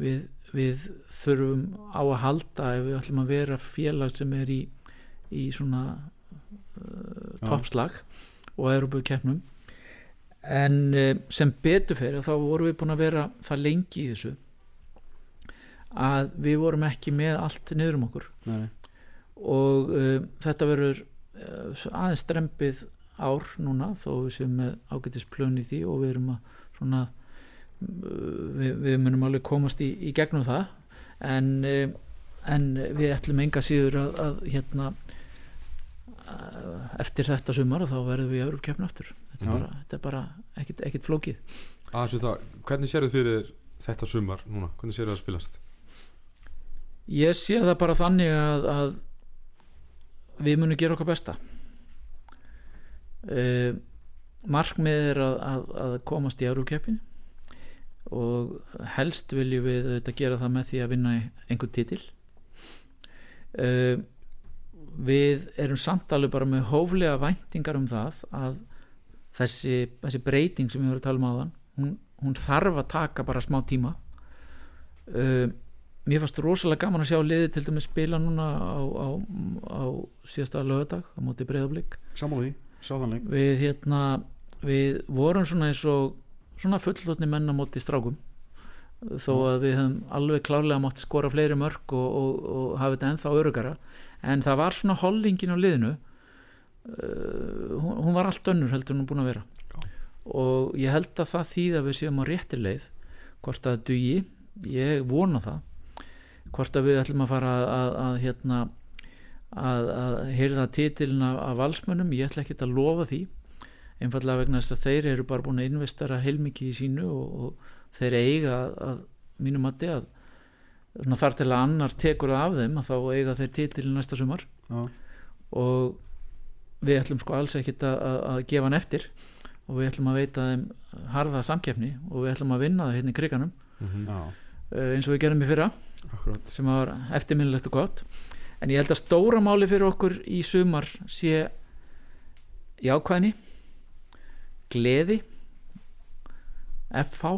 við, við þurfum á að halda ef við ætlum að vera félag sem er í, í svona uh, toppslag og Európu keppnum en uh, sem betur fyrir þá vorum við búin að vera það lengi í þessu að við vorum ekki með allt niður um okkur. Nei. Og uh, þetta verður uh, aðeins strempið ár núna þó við séum með ágætis plön í því og við erum að svona uh, við, við munum alveg komast í, í gegnum það en, en við ætlum enga síður að, að hérna eftir þetta sumar þá verðum við í öðrum keppn aftur þetta er bara, þetta er bara ekkit, ekkit flókið það, hvernig sérðu fyrir þetta sumar núna? Hvernig sérðu það að spilast? Ég sé það bara þannig að, að við munum gera okkar besta. Uh, markmið er að, að, að komast í Eurókeppin og helst viljum við þetta gera það með því að vinna einhvern titil. Uh, við erum samt alveg bara með hóflega væntingar um það að þessi, þessi breyting sem við vorum að tala um áðan hún, hún þarf að taka bara smá tíma. Uh, mér fannst rosalega gaman að sjá liði til dæmis spila núna á, á, á síðasta lögadag á móti breyðablík Sammála því, sá þannig við hérna við vorum svona eins og svona fullotni menn á móti strákum. Þó að við höfum alveg klárlega mátt skora fleiri mörg og, og, og hafa þetta ennþá örugara en það var svona hollingin á liðinu. Uh, hún, hún var allt önnur heldur hún búin að vera. Já. og ég held að það þýð að við séum á réttir leið hvort að dugi, ég vona það hvort að við ætlum að fara að, að, að hérna að, að heyrða titilin af, af valsmönnum, ég ætla ekki að lofa því einfallega vegna þess að þeir eru bara búin að investera heilmikið í sínu og, og þeir eiga að, að mínum að að svona þar til að annar tekur það af þeim að þá eiga þeir titilin næsta sumar. Já, og við ætlum sko alls ekkit að, að, að gefa hann eftir og við ætlum að veita þeim harða samkeppni og við ætlum að vinna það hérna í kriganum. Mhm. já, uh, eins og við gerum í fyrra Akkurat sem var eftirminnilegt og gott en ég held að stóra máli fyrir okkur í sumar sé jákvæðni gleði FH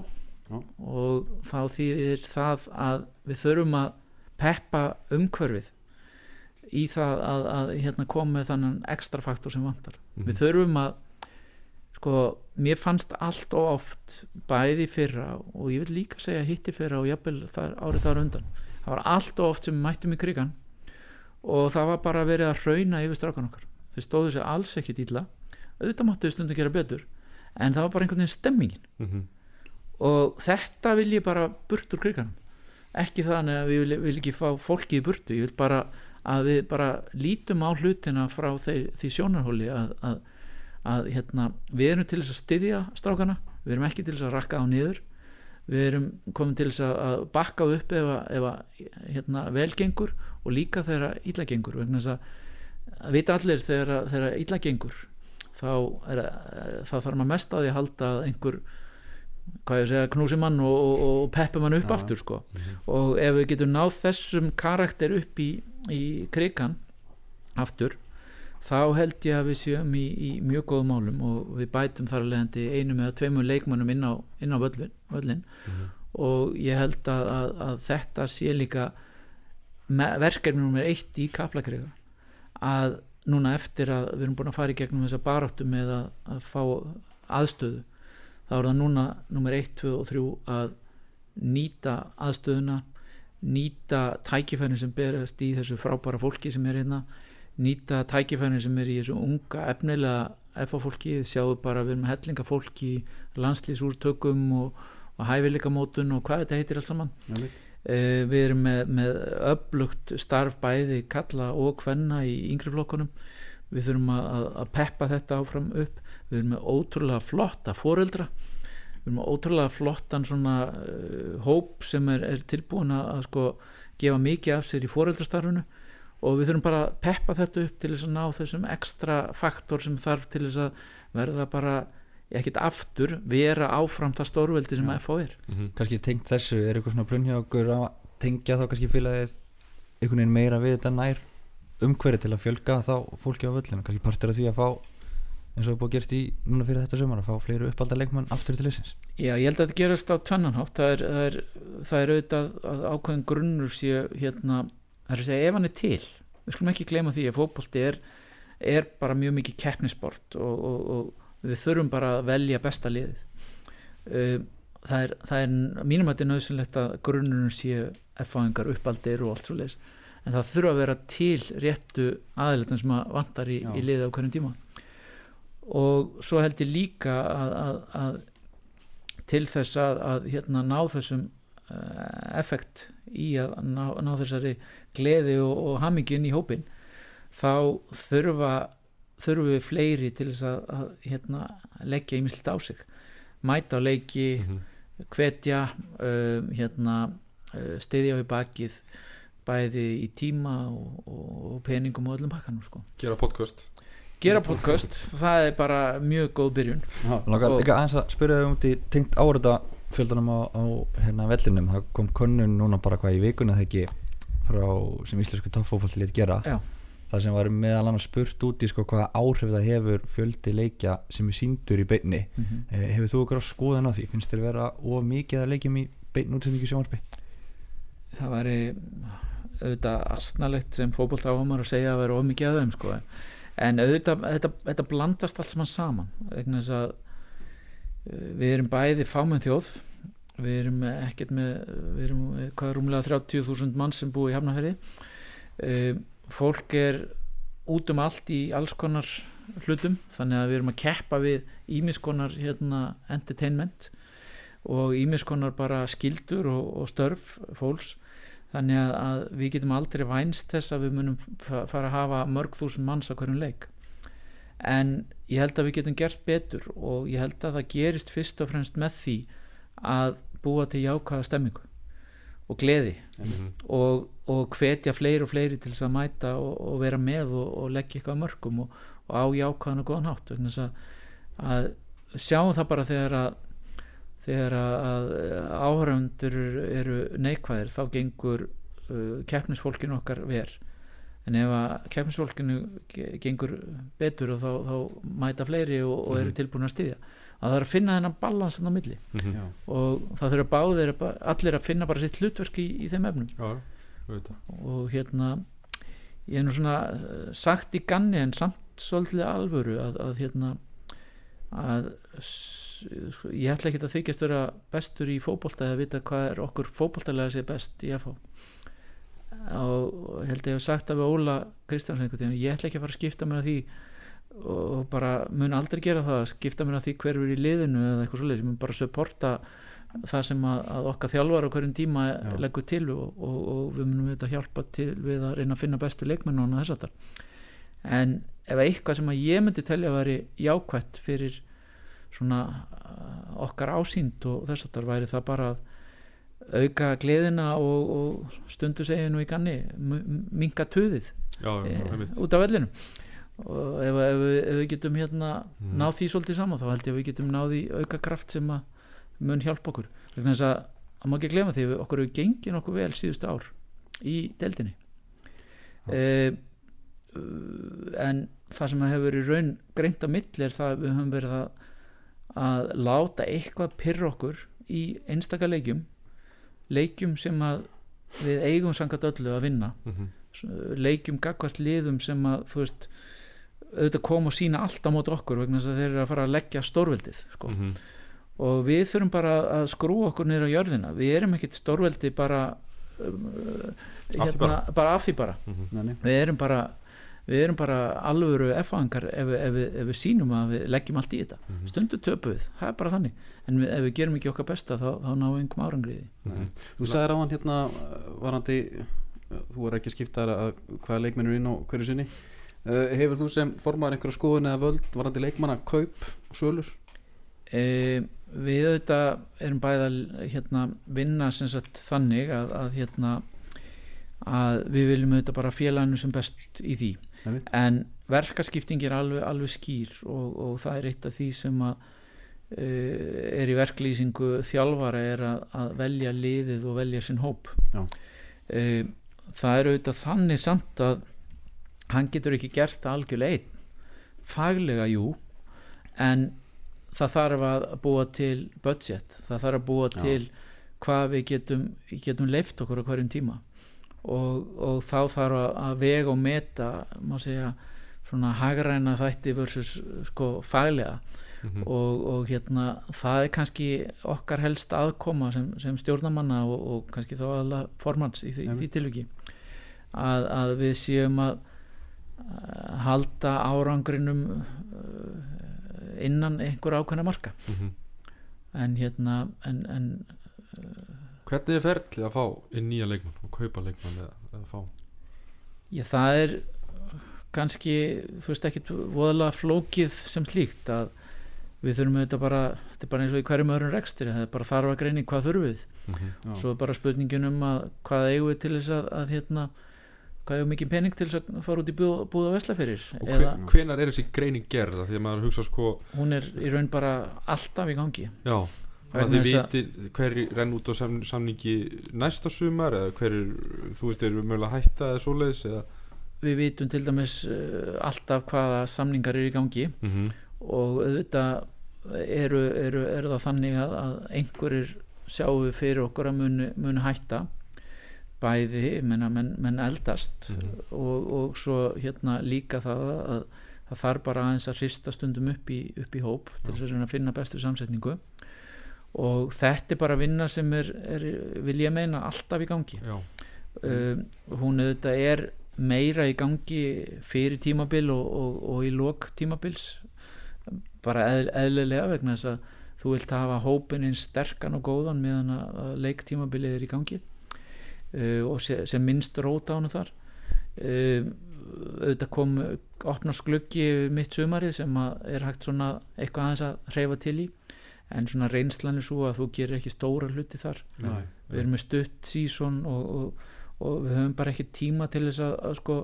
Já. og þá þýðir það að við þurfum að peppa umhverfið í það að, að hérna, koma með þannan ekstra faktor sem vantar Mhm. við þurfum að sko, mér fannst allt og oft bæði fyrra og ég vil líka segja hitti fyrra og jafnvel þar, árið þar undan það var allt og oft sem við mættum í krigan og það var bara verið að hrauna yfir strákan okkar. Þau stóðu sér alls ekki dýla auðvitað máttu þau stundum gera betur en það var bara einhvern veginn stemmingin. Mhm. og þetta vil ég bara burt úr kriganum. Ekki þannig að við vil, vil ekki fá fólki í burtu, ég vil bara að við bara lítum á hlutina frá því, því sjónarhóli að, að, að hérna, við erum til þess að styðja strákana, við erum ekki til þess að rakka á niður við erum komin til þess að, að bakka upp ef, að- ef að, hérna, velgengur og líka þegar íllagengur vegna þess að, að vita allir þegar, að- þegar íllagengur þá, er, þá þarf maður mest á því að halda að einhver hvað ég að segja, knúsi mann og, og, og peppi mann upp Já. aftur sko. og ef við getum náð þessum karakter upp í, í krigan aftur þá held ég að við séum í, í mjög góðum málum og við bætum þar að leiðandi einum eða tveimur leikmannum inn á, inn á völlin, völlin Mhm. og ég held að, að, að þetta sé líka verkefni nummer eitt í kaplakriga að núna eftir að við erum búin að fara í gegnum þessa baráttu með að, að fá aðstöðu þá er það núna nummer 1, 2 og 3 að nýta aðstöðuna nýta tækifærin sem berast í þessu frábæra fólki sem er hérna nýta tækifærin sem er í þessu unga efnilega FA fólki. Sjáu bara við erum hellinga fólki í landslýsúrtökum og, og hæfileikamótun og hvað þetta heitir allt saman. Einmitt. uh, við erum með, með öflugt starf bæði kalla og kvenna í yngri flokkunum. Við þurfum að, að, að peppa þetta áfram upp. Við erum með ótrúlega flotta foreldra. Við erum með ótrúlega flottan svona uh, hóp sem er, er tilbúin að, að sko gefa mikið af sér í foreldrastarfinu og við þurfum bara að peppa þetta upp til þess að ná þessum ekstra faktor sem þarf til þess að verða bara ekkert aftur vera áfram það stórveldi sem að FH er. Mhm. kannski tengt þessu, er eitthvað svona brunn hjá okkur að tengja þá kannski félagið einhvern veginn meira við þetta nær umhverfi til að fjölga þá fólki á völlinu? Kannski partur af því að fá eins og er búið að gerast í núna fyrir þetta sumar að fá fleiri uppalda leikmann aftur til leysins Já, ég held að þetta gerast á tvennanhátt. Það er, það er, það er auðvitað að ákveðin grunnur sé hérna, það er að segja ef hann er til við skulum ekki gleyma því að fótbolti er, er bara mjög mikið keppnisport og, og, og við þurfum bara að velja besta Uh, það er, það er mínum að þetta er nöðsynlegt að grunnurinn sé F-fáingar uppaldir og allt svo leis en það þurfa að vera til réttu aðleitin sem að vantar í, í liðið á hverjum tíma. Og svo held ég líka að, að, að til þess að, að hérna, ná þessum uh, effekt í að ná, ná þessari gleði og, og hamingin í hópin þá þurfa þurfum við fleiri til þess að, að hérna, leggja ímislit á sig mæta á leiki Mhm. hvetja um, hérna, uh, stiðja við bakið bæði í tíma og, og, og peningum og öllum pakkanum sko. Gera podcast gera podcast, það er bara mjög góð byrjun Já, Langar Og- líka aðeins að spyrja þau um því tengt árita fjöldanum á, á hérna vellinum það kom könnun núna bara hvað í vikunni þegar ekki frá sem íslensku toppfófalli lét gera Já. það sem var meðal annars spurt út í sko hvaða áhrif það hefur fjöldi leikja sem er síndur í beinni mm -hmm. hefur þú okkur á skoðan á því finnst þér vera of mikið að leikjum í beinn útsendingu sjónvarpi það væri auðvitað asnalegt sem fótbolt áhamar að segja að vera of mikið að þeim sko. en auðvitað þetta, þetta blandast allt saman saman vegna þess að uh, við erum bæði fámenn þjóð. Við erum ekkert með við erum með, hvað er rúmlega 30.000 mann sem búi í Hafnafjörði uh, fólk er út um allt í alls konar hlutum þannig að við erum að keppa við ímiskonar hérna, entertainment og ímiskonar bara skildur og, og störf fólks. Þannig að, að við getum aldrei vænst þess að við munum fa- fara að hafa mörg þúsund manns á hverjum leik en ég held að við getum gert betur og ég held að það gerist fyrst og fremst með því að búa til jákvæða stemmingu og gleði Mhm. og, og hvetja fleiri og fleiri til þess að mæta og, og vera með og, og leggja eitthvað að mörgum og, á jákvæðan og góðan hátt þess að, að sjáum það bara þegar að þegar að, áhraundur eru neikvæðir þá gengur uh, keppnisfólkinu okkar ver en ef að keppnisfólkinu ge- gengur betur og þá, þá mæta fleiri og, og eru Mhm. tilbúin að styðja að það er að finna þennan balans á milli Mhm. Já. og það þurfa báðir allir að finna bara sitt hlutverk í, í þeim efnum Já, auðvitað og hérna ég er nú svona eh, sagt í ganni en samt svolítið alvöru að, að hérna að ég ætla ekki að þykjast vera bestur í fótbolta eða vita hvað er okkur fótboltalega sé best í FH og held að ég hef sagt við Óla Kristjánsson einhvern tíðan, ég ætla ekki að fara að skipta mér að því og bara mun aldrei gera það að skipta mér að því hver er í liðinu eða eitthvað svoleiðis, ég mun bara supporta það sem að, að okkar þjálfar á hverjum tíma Já. leggur til og, og, og við munum þetta hjálpa til við að reyna að finna bestu leikmenn og þess að en ef eitthvað sem að ég myndi telja að veri jákvætt fyrir svona uh, okkar ásýnd og þess að væri það bara að auka gleðina og, og stundu segja nú í ganni minga töðið e, út af vellinu og ef, ef, ef við getum hérna Mhm. náð því svolítið saman þá held ég að við getum náð í auka kraft sem að mun hjálpa okkur þess að að má ekki glemma því okkur hefur gengið nokkuð vel síðustu ár í deildinni Já. e, en það sem hefur í raun greint að milli er það að við höfum verið að, að láta eitthvað pyrra okkur í einstaka leikjum leikjum sem að við eigum sangat öllu að vinna Mhm. leikjum gagvart liðum sem að þú veist auðvitað kom og sína allt á móti okkur vegna þess að þeir eru að fara að leggja stórveldið sko. Mhm. og við þurfum bara að skrúa okkur niður á jörðina við erum ekkit stórveldi bara um, Af því bara. bara af því bara. Nei, nei. við erum bara við erum bara alvöru F-angar ef, ef, við- ef við sínum að við leggjum allt í þetta Mhm. stundu töpu við, það er bara þannig en við, ef við gerum ekki okkar besta þá, þá náum við einhverjum árangriði Mhm. Þú sagðir á hann hérna uh, varandi, uh, þú er ekki skiptar að hvaða leikmenn eru inn á hverju sinni uh, Hefur þú sem formaður einhverja skoðun eða völd varandi leikmanna kaup og sölur? e, við auðvitað erum bæða hérna, vinna sem sagt þannig að, að hérna að við viljum auðvitað bara félaginu sem best í því. En verkaskipting er alveg, alveg skýr og, og það er eitt af því sem að uh, er í verklýsingu þjálfara er að, að velja liðið og velja sinn hóp. Uh, það er auðvitað þannig samt að hann getur ekki gert algjörlega einn. Faglega jú en það þarf að búa til budget, það þarf að búa Já. til hvað við getum, getum leift okkur á hverjum tíma og, og þá þarf að, vega og meta má segja svona hagræna þætti versus sko faglega Mhm. og, og hérna það er kannski okkar helst aðkoma sem, sem stjórnamanna og, og kannski þá aðla formans í því, því tilviki að, að við séum að uh, halda árangrinum uh, innan einhver ákveðna marka Mhm. en hérna en, en Hvernig er ferlið að fá inn nýja leikmann og kaupa leikmann eða, eða fá? Já, það er kannski, þú veist ekki voðalega flókið sem slíkt að við þurfum auðvitað bara þetta er bara eins og í hverjum öðrum rekstri það er bara þarf að greina hvað þurfum við. Mhm. Já. svo er bara spurningin um að hvað eigum við til þess að, að hérna hvað eigum mikið pening til þess að fara út í búð, búð á vesla fyrir Og eða hve, hvenar er þessi greining gerð? Af því að maður hugsa sko hún er í raun bara alltaf í gangi. Já, að þið viti hverju renn út á sam, samningi næsta sumar eða hverju, þú veist, eru mögulega að hætta eða svoleiðis eða við vitum til dæmis uh, alltaf hvaða samningar eru í gangi mm -hmm. og auðvitað eru, eru, eru það þannig að, að einhverjir sjáum við fyrir okkur að muni, muni hætta bæði menna, menn, menn eldast Mhm. og, og svo hérna líka það að það þarf bara aðeins að hrista stundum upp í, upp í hóp til þess að finna bestu samsetningu og þetta er bara vinna sem er, er vil ég meina alltaf í gangi. Um, hún auðvitað er meira í gangi fyrir tímabil og, og, og í lok tímabils. Bara eð, eðlilega vegna þess að þú vilt hafa hópin eins sterkan og góðan meðan að, leiktímabilið er í gangi. Uh, og se, sem minnst róta ánum þar. Uh, auðvitað kom opnast gluggi mitt sumari sem er hægt svona eitthvað aðeins að hreyfa til í en svona reynslan er svo að þú gerir ekki stóra hluti þar. Nei. við erum með stutt sísón og, og, og við höfum bara ekki tíma til þess að, að sko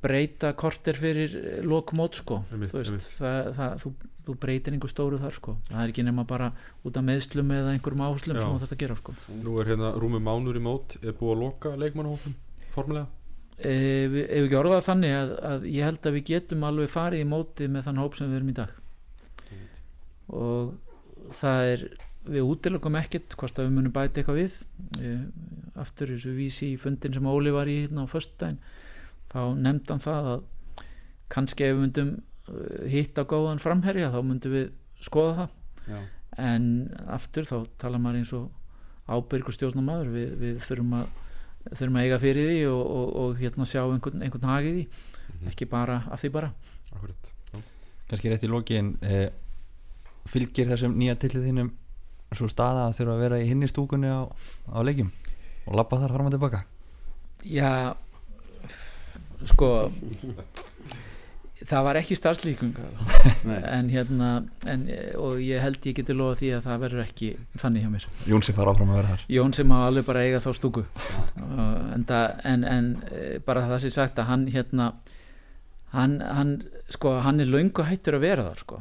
breyta korter fyrir lokmót sko. Einmitt, þú, veist, það, það, þú, þú breytir einhver stóru þar sko. Það er ekki nema bara út af meðslum eða einhverjum áherslum Já. sem þú þarft að gera sko. Nú er hérna rúmi mánur í mót. Er búið að loka leikmannahófum formulega e, við, ef við ekki orðað þannig að, að ég held að við getum alveg farið í móti með þann hóp sem við erum í dag. Og það er við útilokum ekkert hvort að við munum bæta eitthvað við. E, aftur þessu vísi í fundin sem Óli var í hérna á föstudaginn þá nefndi hann það að kannski ef við myndum uh, hitta góðan framherja þá myndum við skoða það. Já. en aftur þá tala maður eins og ábyrgur stjórnamaður við, við þurfum að þurfum að eiga fyrir því og, og, og hérna sjá einhvern, einhvern hagið í Mhm. ekki bara af því bara. Akkurat kannski rétt í lokin eh, fylgir þessum nýja tillið þínum svo staða að þurfa að vera í hinni stúkunni á, á leikjum og labba þar fram og tilbaka? Já sko það var ekki starfslíkung en hérna en, og ég held ég geti lofa því að það verður ekki þannig hjá mér. Jónsi fara áfram að vera þar. Jón sem að alveg bara eiga þá stúku. En, það, en, en eh, bara það sem sagt að hann hérna hann, hann sko hann er löngu hættur að vera þar sko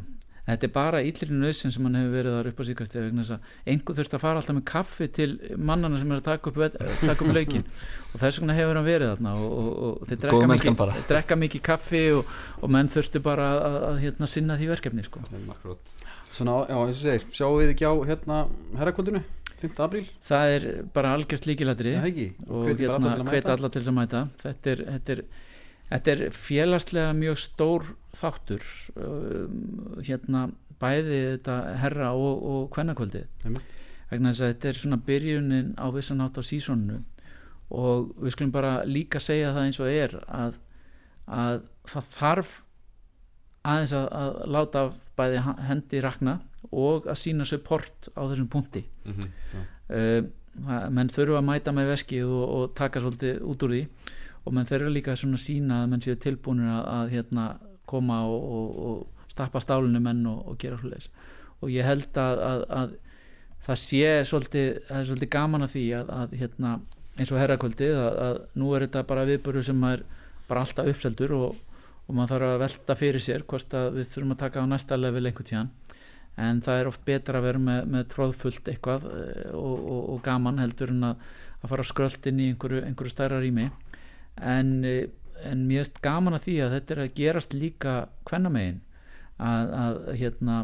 þetta er bara íllirinn nöðsinn sem hann hefur verið þar upp á síkast vegna þess að einhver þurft að fara alltaf með kaffi til mannana sem er að taka upp, taka upp laukin og þess vegna hefur hann verið þarna og, og, og þeir drekka mikið, bara. drekka mikið kaffi og, og menn þurftu bara að, að, að hérna, sinna því verkefni sko. Svona, já, eins og segir, sjáum við ekki á hérna herrakvöldinu, 5. apríl? Það er bara algjört ekki? og alla hérna alla til þess að mæta. Þetta er, þetta er, þetta er félagslega mjög stór þáttur um, hérna bæði þetta herra og, og kvennakvöldi vegna þess að þetta er svona byrjunin á vissan átt á sísonu og við skulum bara líka segja það eins og er að, að það þarf aðeins að, að láta bæði hendi rakna og að sína support á þessum punkti. Mhm. uh, menn þurfa að mæta með veskið og, og taka svolítið út úr því og menn þurfa líka svona sína að menn séu tilbúinir að, að hérna, koma og, og, og stappa stálinu menn og, og gera hlutis og ég held að, að, að það sé svolítið, það er svolítið gaman að því að, hérna, eins og herrakvöldið að, nú er þetta bara viðböru sem er bara alltaf uppseldur og, maður þarf að velta fyrir sér hvort að við þurfum að taka á næsta level einhvern tíðan en það er oft betra að vera með, með tróðfullt eitthvað eh, og, gaman heldur en að, fara skrölt inn í einhverju, einhverju stærra rými en, eh, en mér erst gaman að því að þetta er að gerast líka kvennamegin. Að, að hérna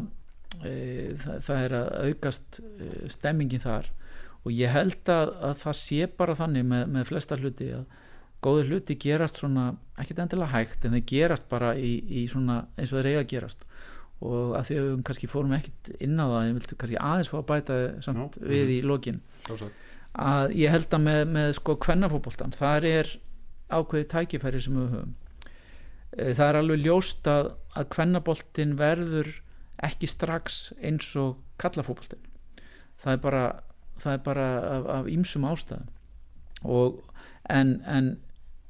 e, það, það er að aukast e, stemmingin þar. Og ég held að, að það sé bara þannig með, með flesta hluti að góði hluti gerast svona ekkert endilega hægt en þeir gerast bara í, í svona eins og þeir eiga að gerast. Og að því að við kannski fórum ekkert inn á það ég vilti kannski aðeins fá að bæta samt Já. við í lokin. Að ég held að með, með sko kvennafótboltan þar er ákveðið tækifæri sem við höfum. Eh, það er alveg ljóst að, að kvennaboltin verður ekki strax eins og kallafótboltin það er bara það er bara af, af ýmsum ástæðum. Og en, en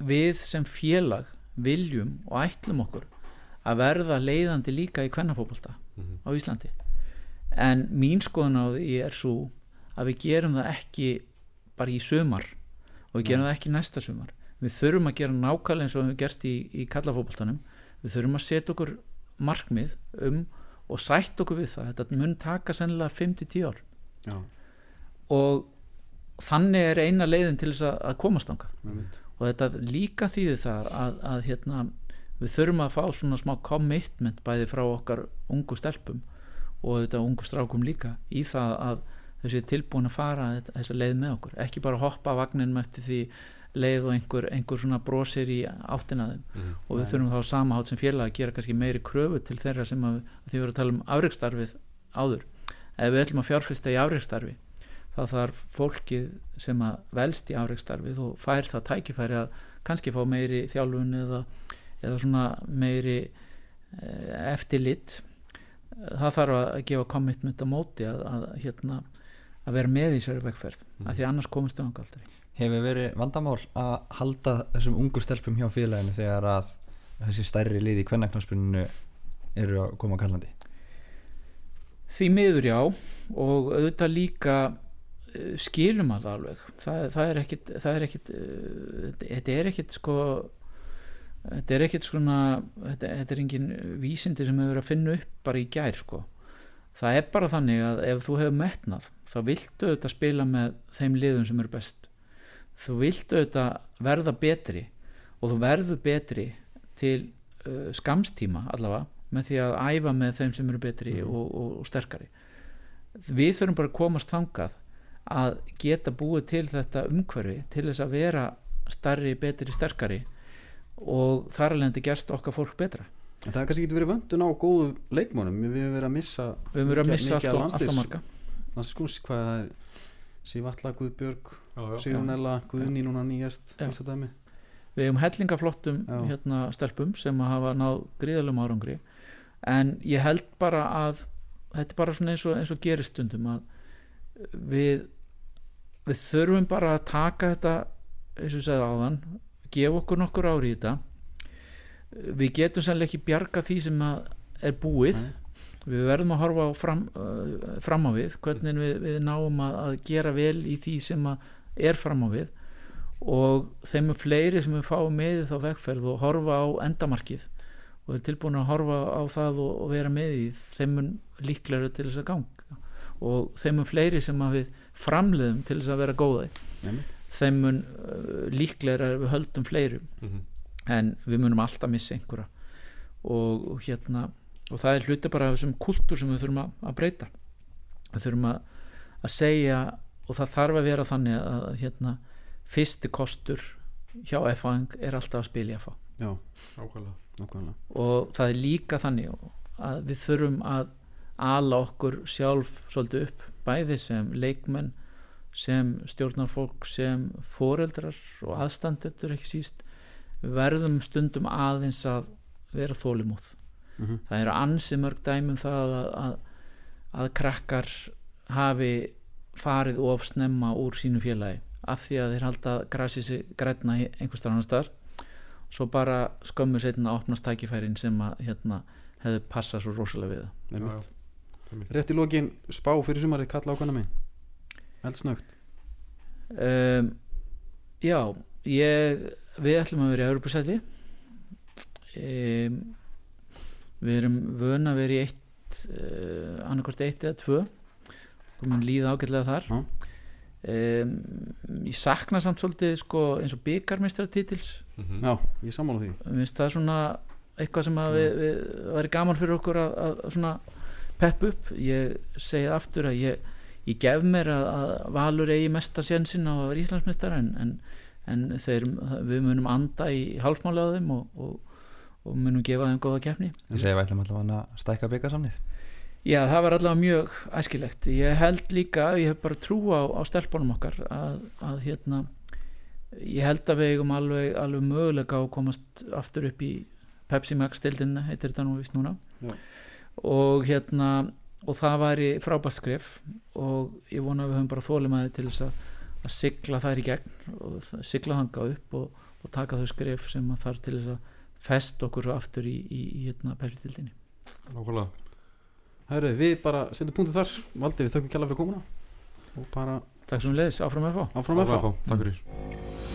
við sem félag viljum og ætlum okkur að verða leiðandi líka í kvennafótbolta Mhm. á Íslandi. En mín skoðun á því er svo að við gerum það ekki bara í sumar og við gerum það ekki næsta sumar við þurfum að gera nákvæmlega eins og við höfum gert í, í kallafótboltanum við þurfum að setja okkur markmið um og sætt okkur við það. Þetta mun taka sennilega 5-10 ár. Já, og þannig er eina leiðin til þess að, að komast einmitt. og þetta líka þýðir það að, að hérna, við þurfum að fá svona smá commitment bæði frá okkar ungu stelpum og þetta ungu strákum líka í það að séu tilbúin að fara þessa leið með okkur, ekki bara hoppa vagninum eftir því leið og einhver, einhver svona brosir í áttina þeim Mhm. og við þurfum þá samahátt sem félag að gera kannski meiri kröfu til þeirra sem að, að því við erum að tala um afreikstarfið áður ef við ætlum að fjárfesta í afreikstarfi þá þarf fólkið sem að velst í afreikstarfið og fær það tækifæri að kannski fá meiri þjálfun eða, eða svona meiri eh, eftirlit það þarf að gefa commitment á móti að, að, hérna, að vera með í sér vegferð Mhm. af því annars komumst við aldrei Hefur verið vandamál að halda þessum ungu stelpum hjá félaginu þegar að þessi stærri liði í kvennaknarspuninu eru að koma kallandi? Því miður já og auðvitað líka uh, skilum að það alveg. Það, það er ekkit, uh, þetta- er ekkit sko þetta er ekkit svona þetta, þetta er engin vísindi sem hefur verið að finna upp bara í gær sko. Það er bara þannig að ef þú hefur metnað þá viltu auðvitað spila með þeim liðum sem eru best þú viltu auðvitað verða betri og þú verður betri til uh, skamstíma allavega með því að æfa með þeim sem eru betri Mhm. og, og, og sterkari. Við þurfum bara að komast þangað að geta búið til þetta umhverfi til þess að vera starri, betri, sterkari og þar alveg gert okkar fólk betra. En það er kannski getur verið vöndun á góðu leikmónum Við höfum verið að missa við höfum verið að missa mikið allt af og, allt landsliðs- og marga hvað er Sývatla, Guðbjörg, Sigurnella Guðný núna nýjast við hefum hellingaflottum hérna, stelpum sem hafa náð gríðalum árangri. En ég held bara að þetta er bara svona eins og, eins og gerist stundum að við við þurfum bara að taka þetta eins og segði áðan gefa okkur nokkur ári í þetta. Við getum sannlega ekki bjarga því sem er búið. Nei. við verðum að horfa fram, uh, fram á við hvernig við, við náum að, að gera vel í því sem að er fram á við og þeim er fleiri sem við fáum með þá vegferð og horfa á endamarkið og er tilbúin að horfa á það og, og vera með í þeim mun líklega til þess að ganga. Og þeim mun fleiri sem við framleiðum til þess að vera Einmitt. þeim mun uh, líklega við höldum fleirum. Mhm. en við munum alltaf missa einhverja. Og, og hérna og það er hluti bara af þessum kultúr sem við þurfum að, að breyta. Við þurfum að, að segja og það þarf að vera þannig að hérna, fyrsti kostur hjá FANG er alltaf að spila í FA Já, Nákvæmlega. nákvæmlega. Og það er líka þannig að við þurfum að ala okkur sjálf svolítið upp bæði sem leikmenn sem stjórnarfólk sem foreldrar og aðstandendur ekki síst. Við verðum stundum aðeins að vera þólimóð mm það eru ansi mörg dæmum það að, að, að krakkar hafi farið of snemma úr sínu félagi af því að þeir halda sig grætna einhvers staðar annar staðar. Svo bara skömmu setna að opnast tækifærin sem að hérna hefðu passað svo rosalega við Já, já. Rétt í lokin spá fyrir sumarið kalla ákvæmna mig Eldsnögt. Um, Já, ég við ætlum að vera í Europasæti um, við erum vön að vera í eitt uh, annarkvort eitt eða tvö komin líða ágætlega þar. Um, ég sakna samt svolítið sko, eins og byggarmeistaratítils Mhm. Já, ég sammála því. Mér finnst það svona eitthvað sem að við, við væri gaman fyrir okkur að, að svona pepp upp. Ég segi aftur að ég, ég gef mér að, að Valur eigi mesta sjensin á að vera Íslandsmeistar en, en, en þeir, við munum anda í þeim og, og, og munum gefa þeim góða keppni. Ég segi við ætlum allavega að stækka byggarsamnið Já, það var allavega mjög æskilegt ég held líka, ég hef bara trú á, á stelpunum okkar að, að hérna ég held að við eigum alveg, alveg mögulega á að komast aftur upp í Pepsi Max stildinna, heitir þetta nú vist núna Já. og hérna og það væri frábært skref og ég vona að við höfum bara þólimaði til þess að, að sigla þær í gegn og sigla þanga upp og, og taka þau skref sem að þarf til þess að fest okkur aftur í, í, í hérna Pepsi stildinni Nákvæmlega. Herru, við bara setjum punktu þar. Valdi, við þökkum kjalla fyrir komuna. Og bara Takk svo um leiðis, áfram fá áfram með Áfram, Takk fyrir.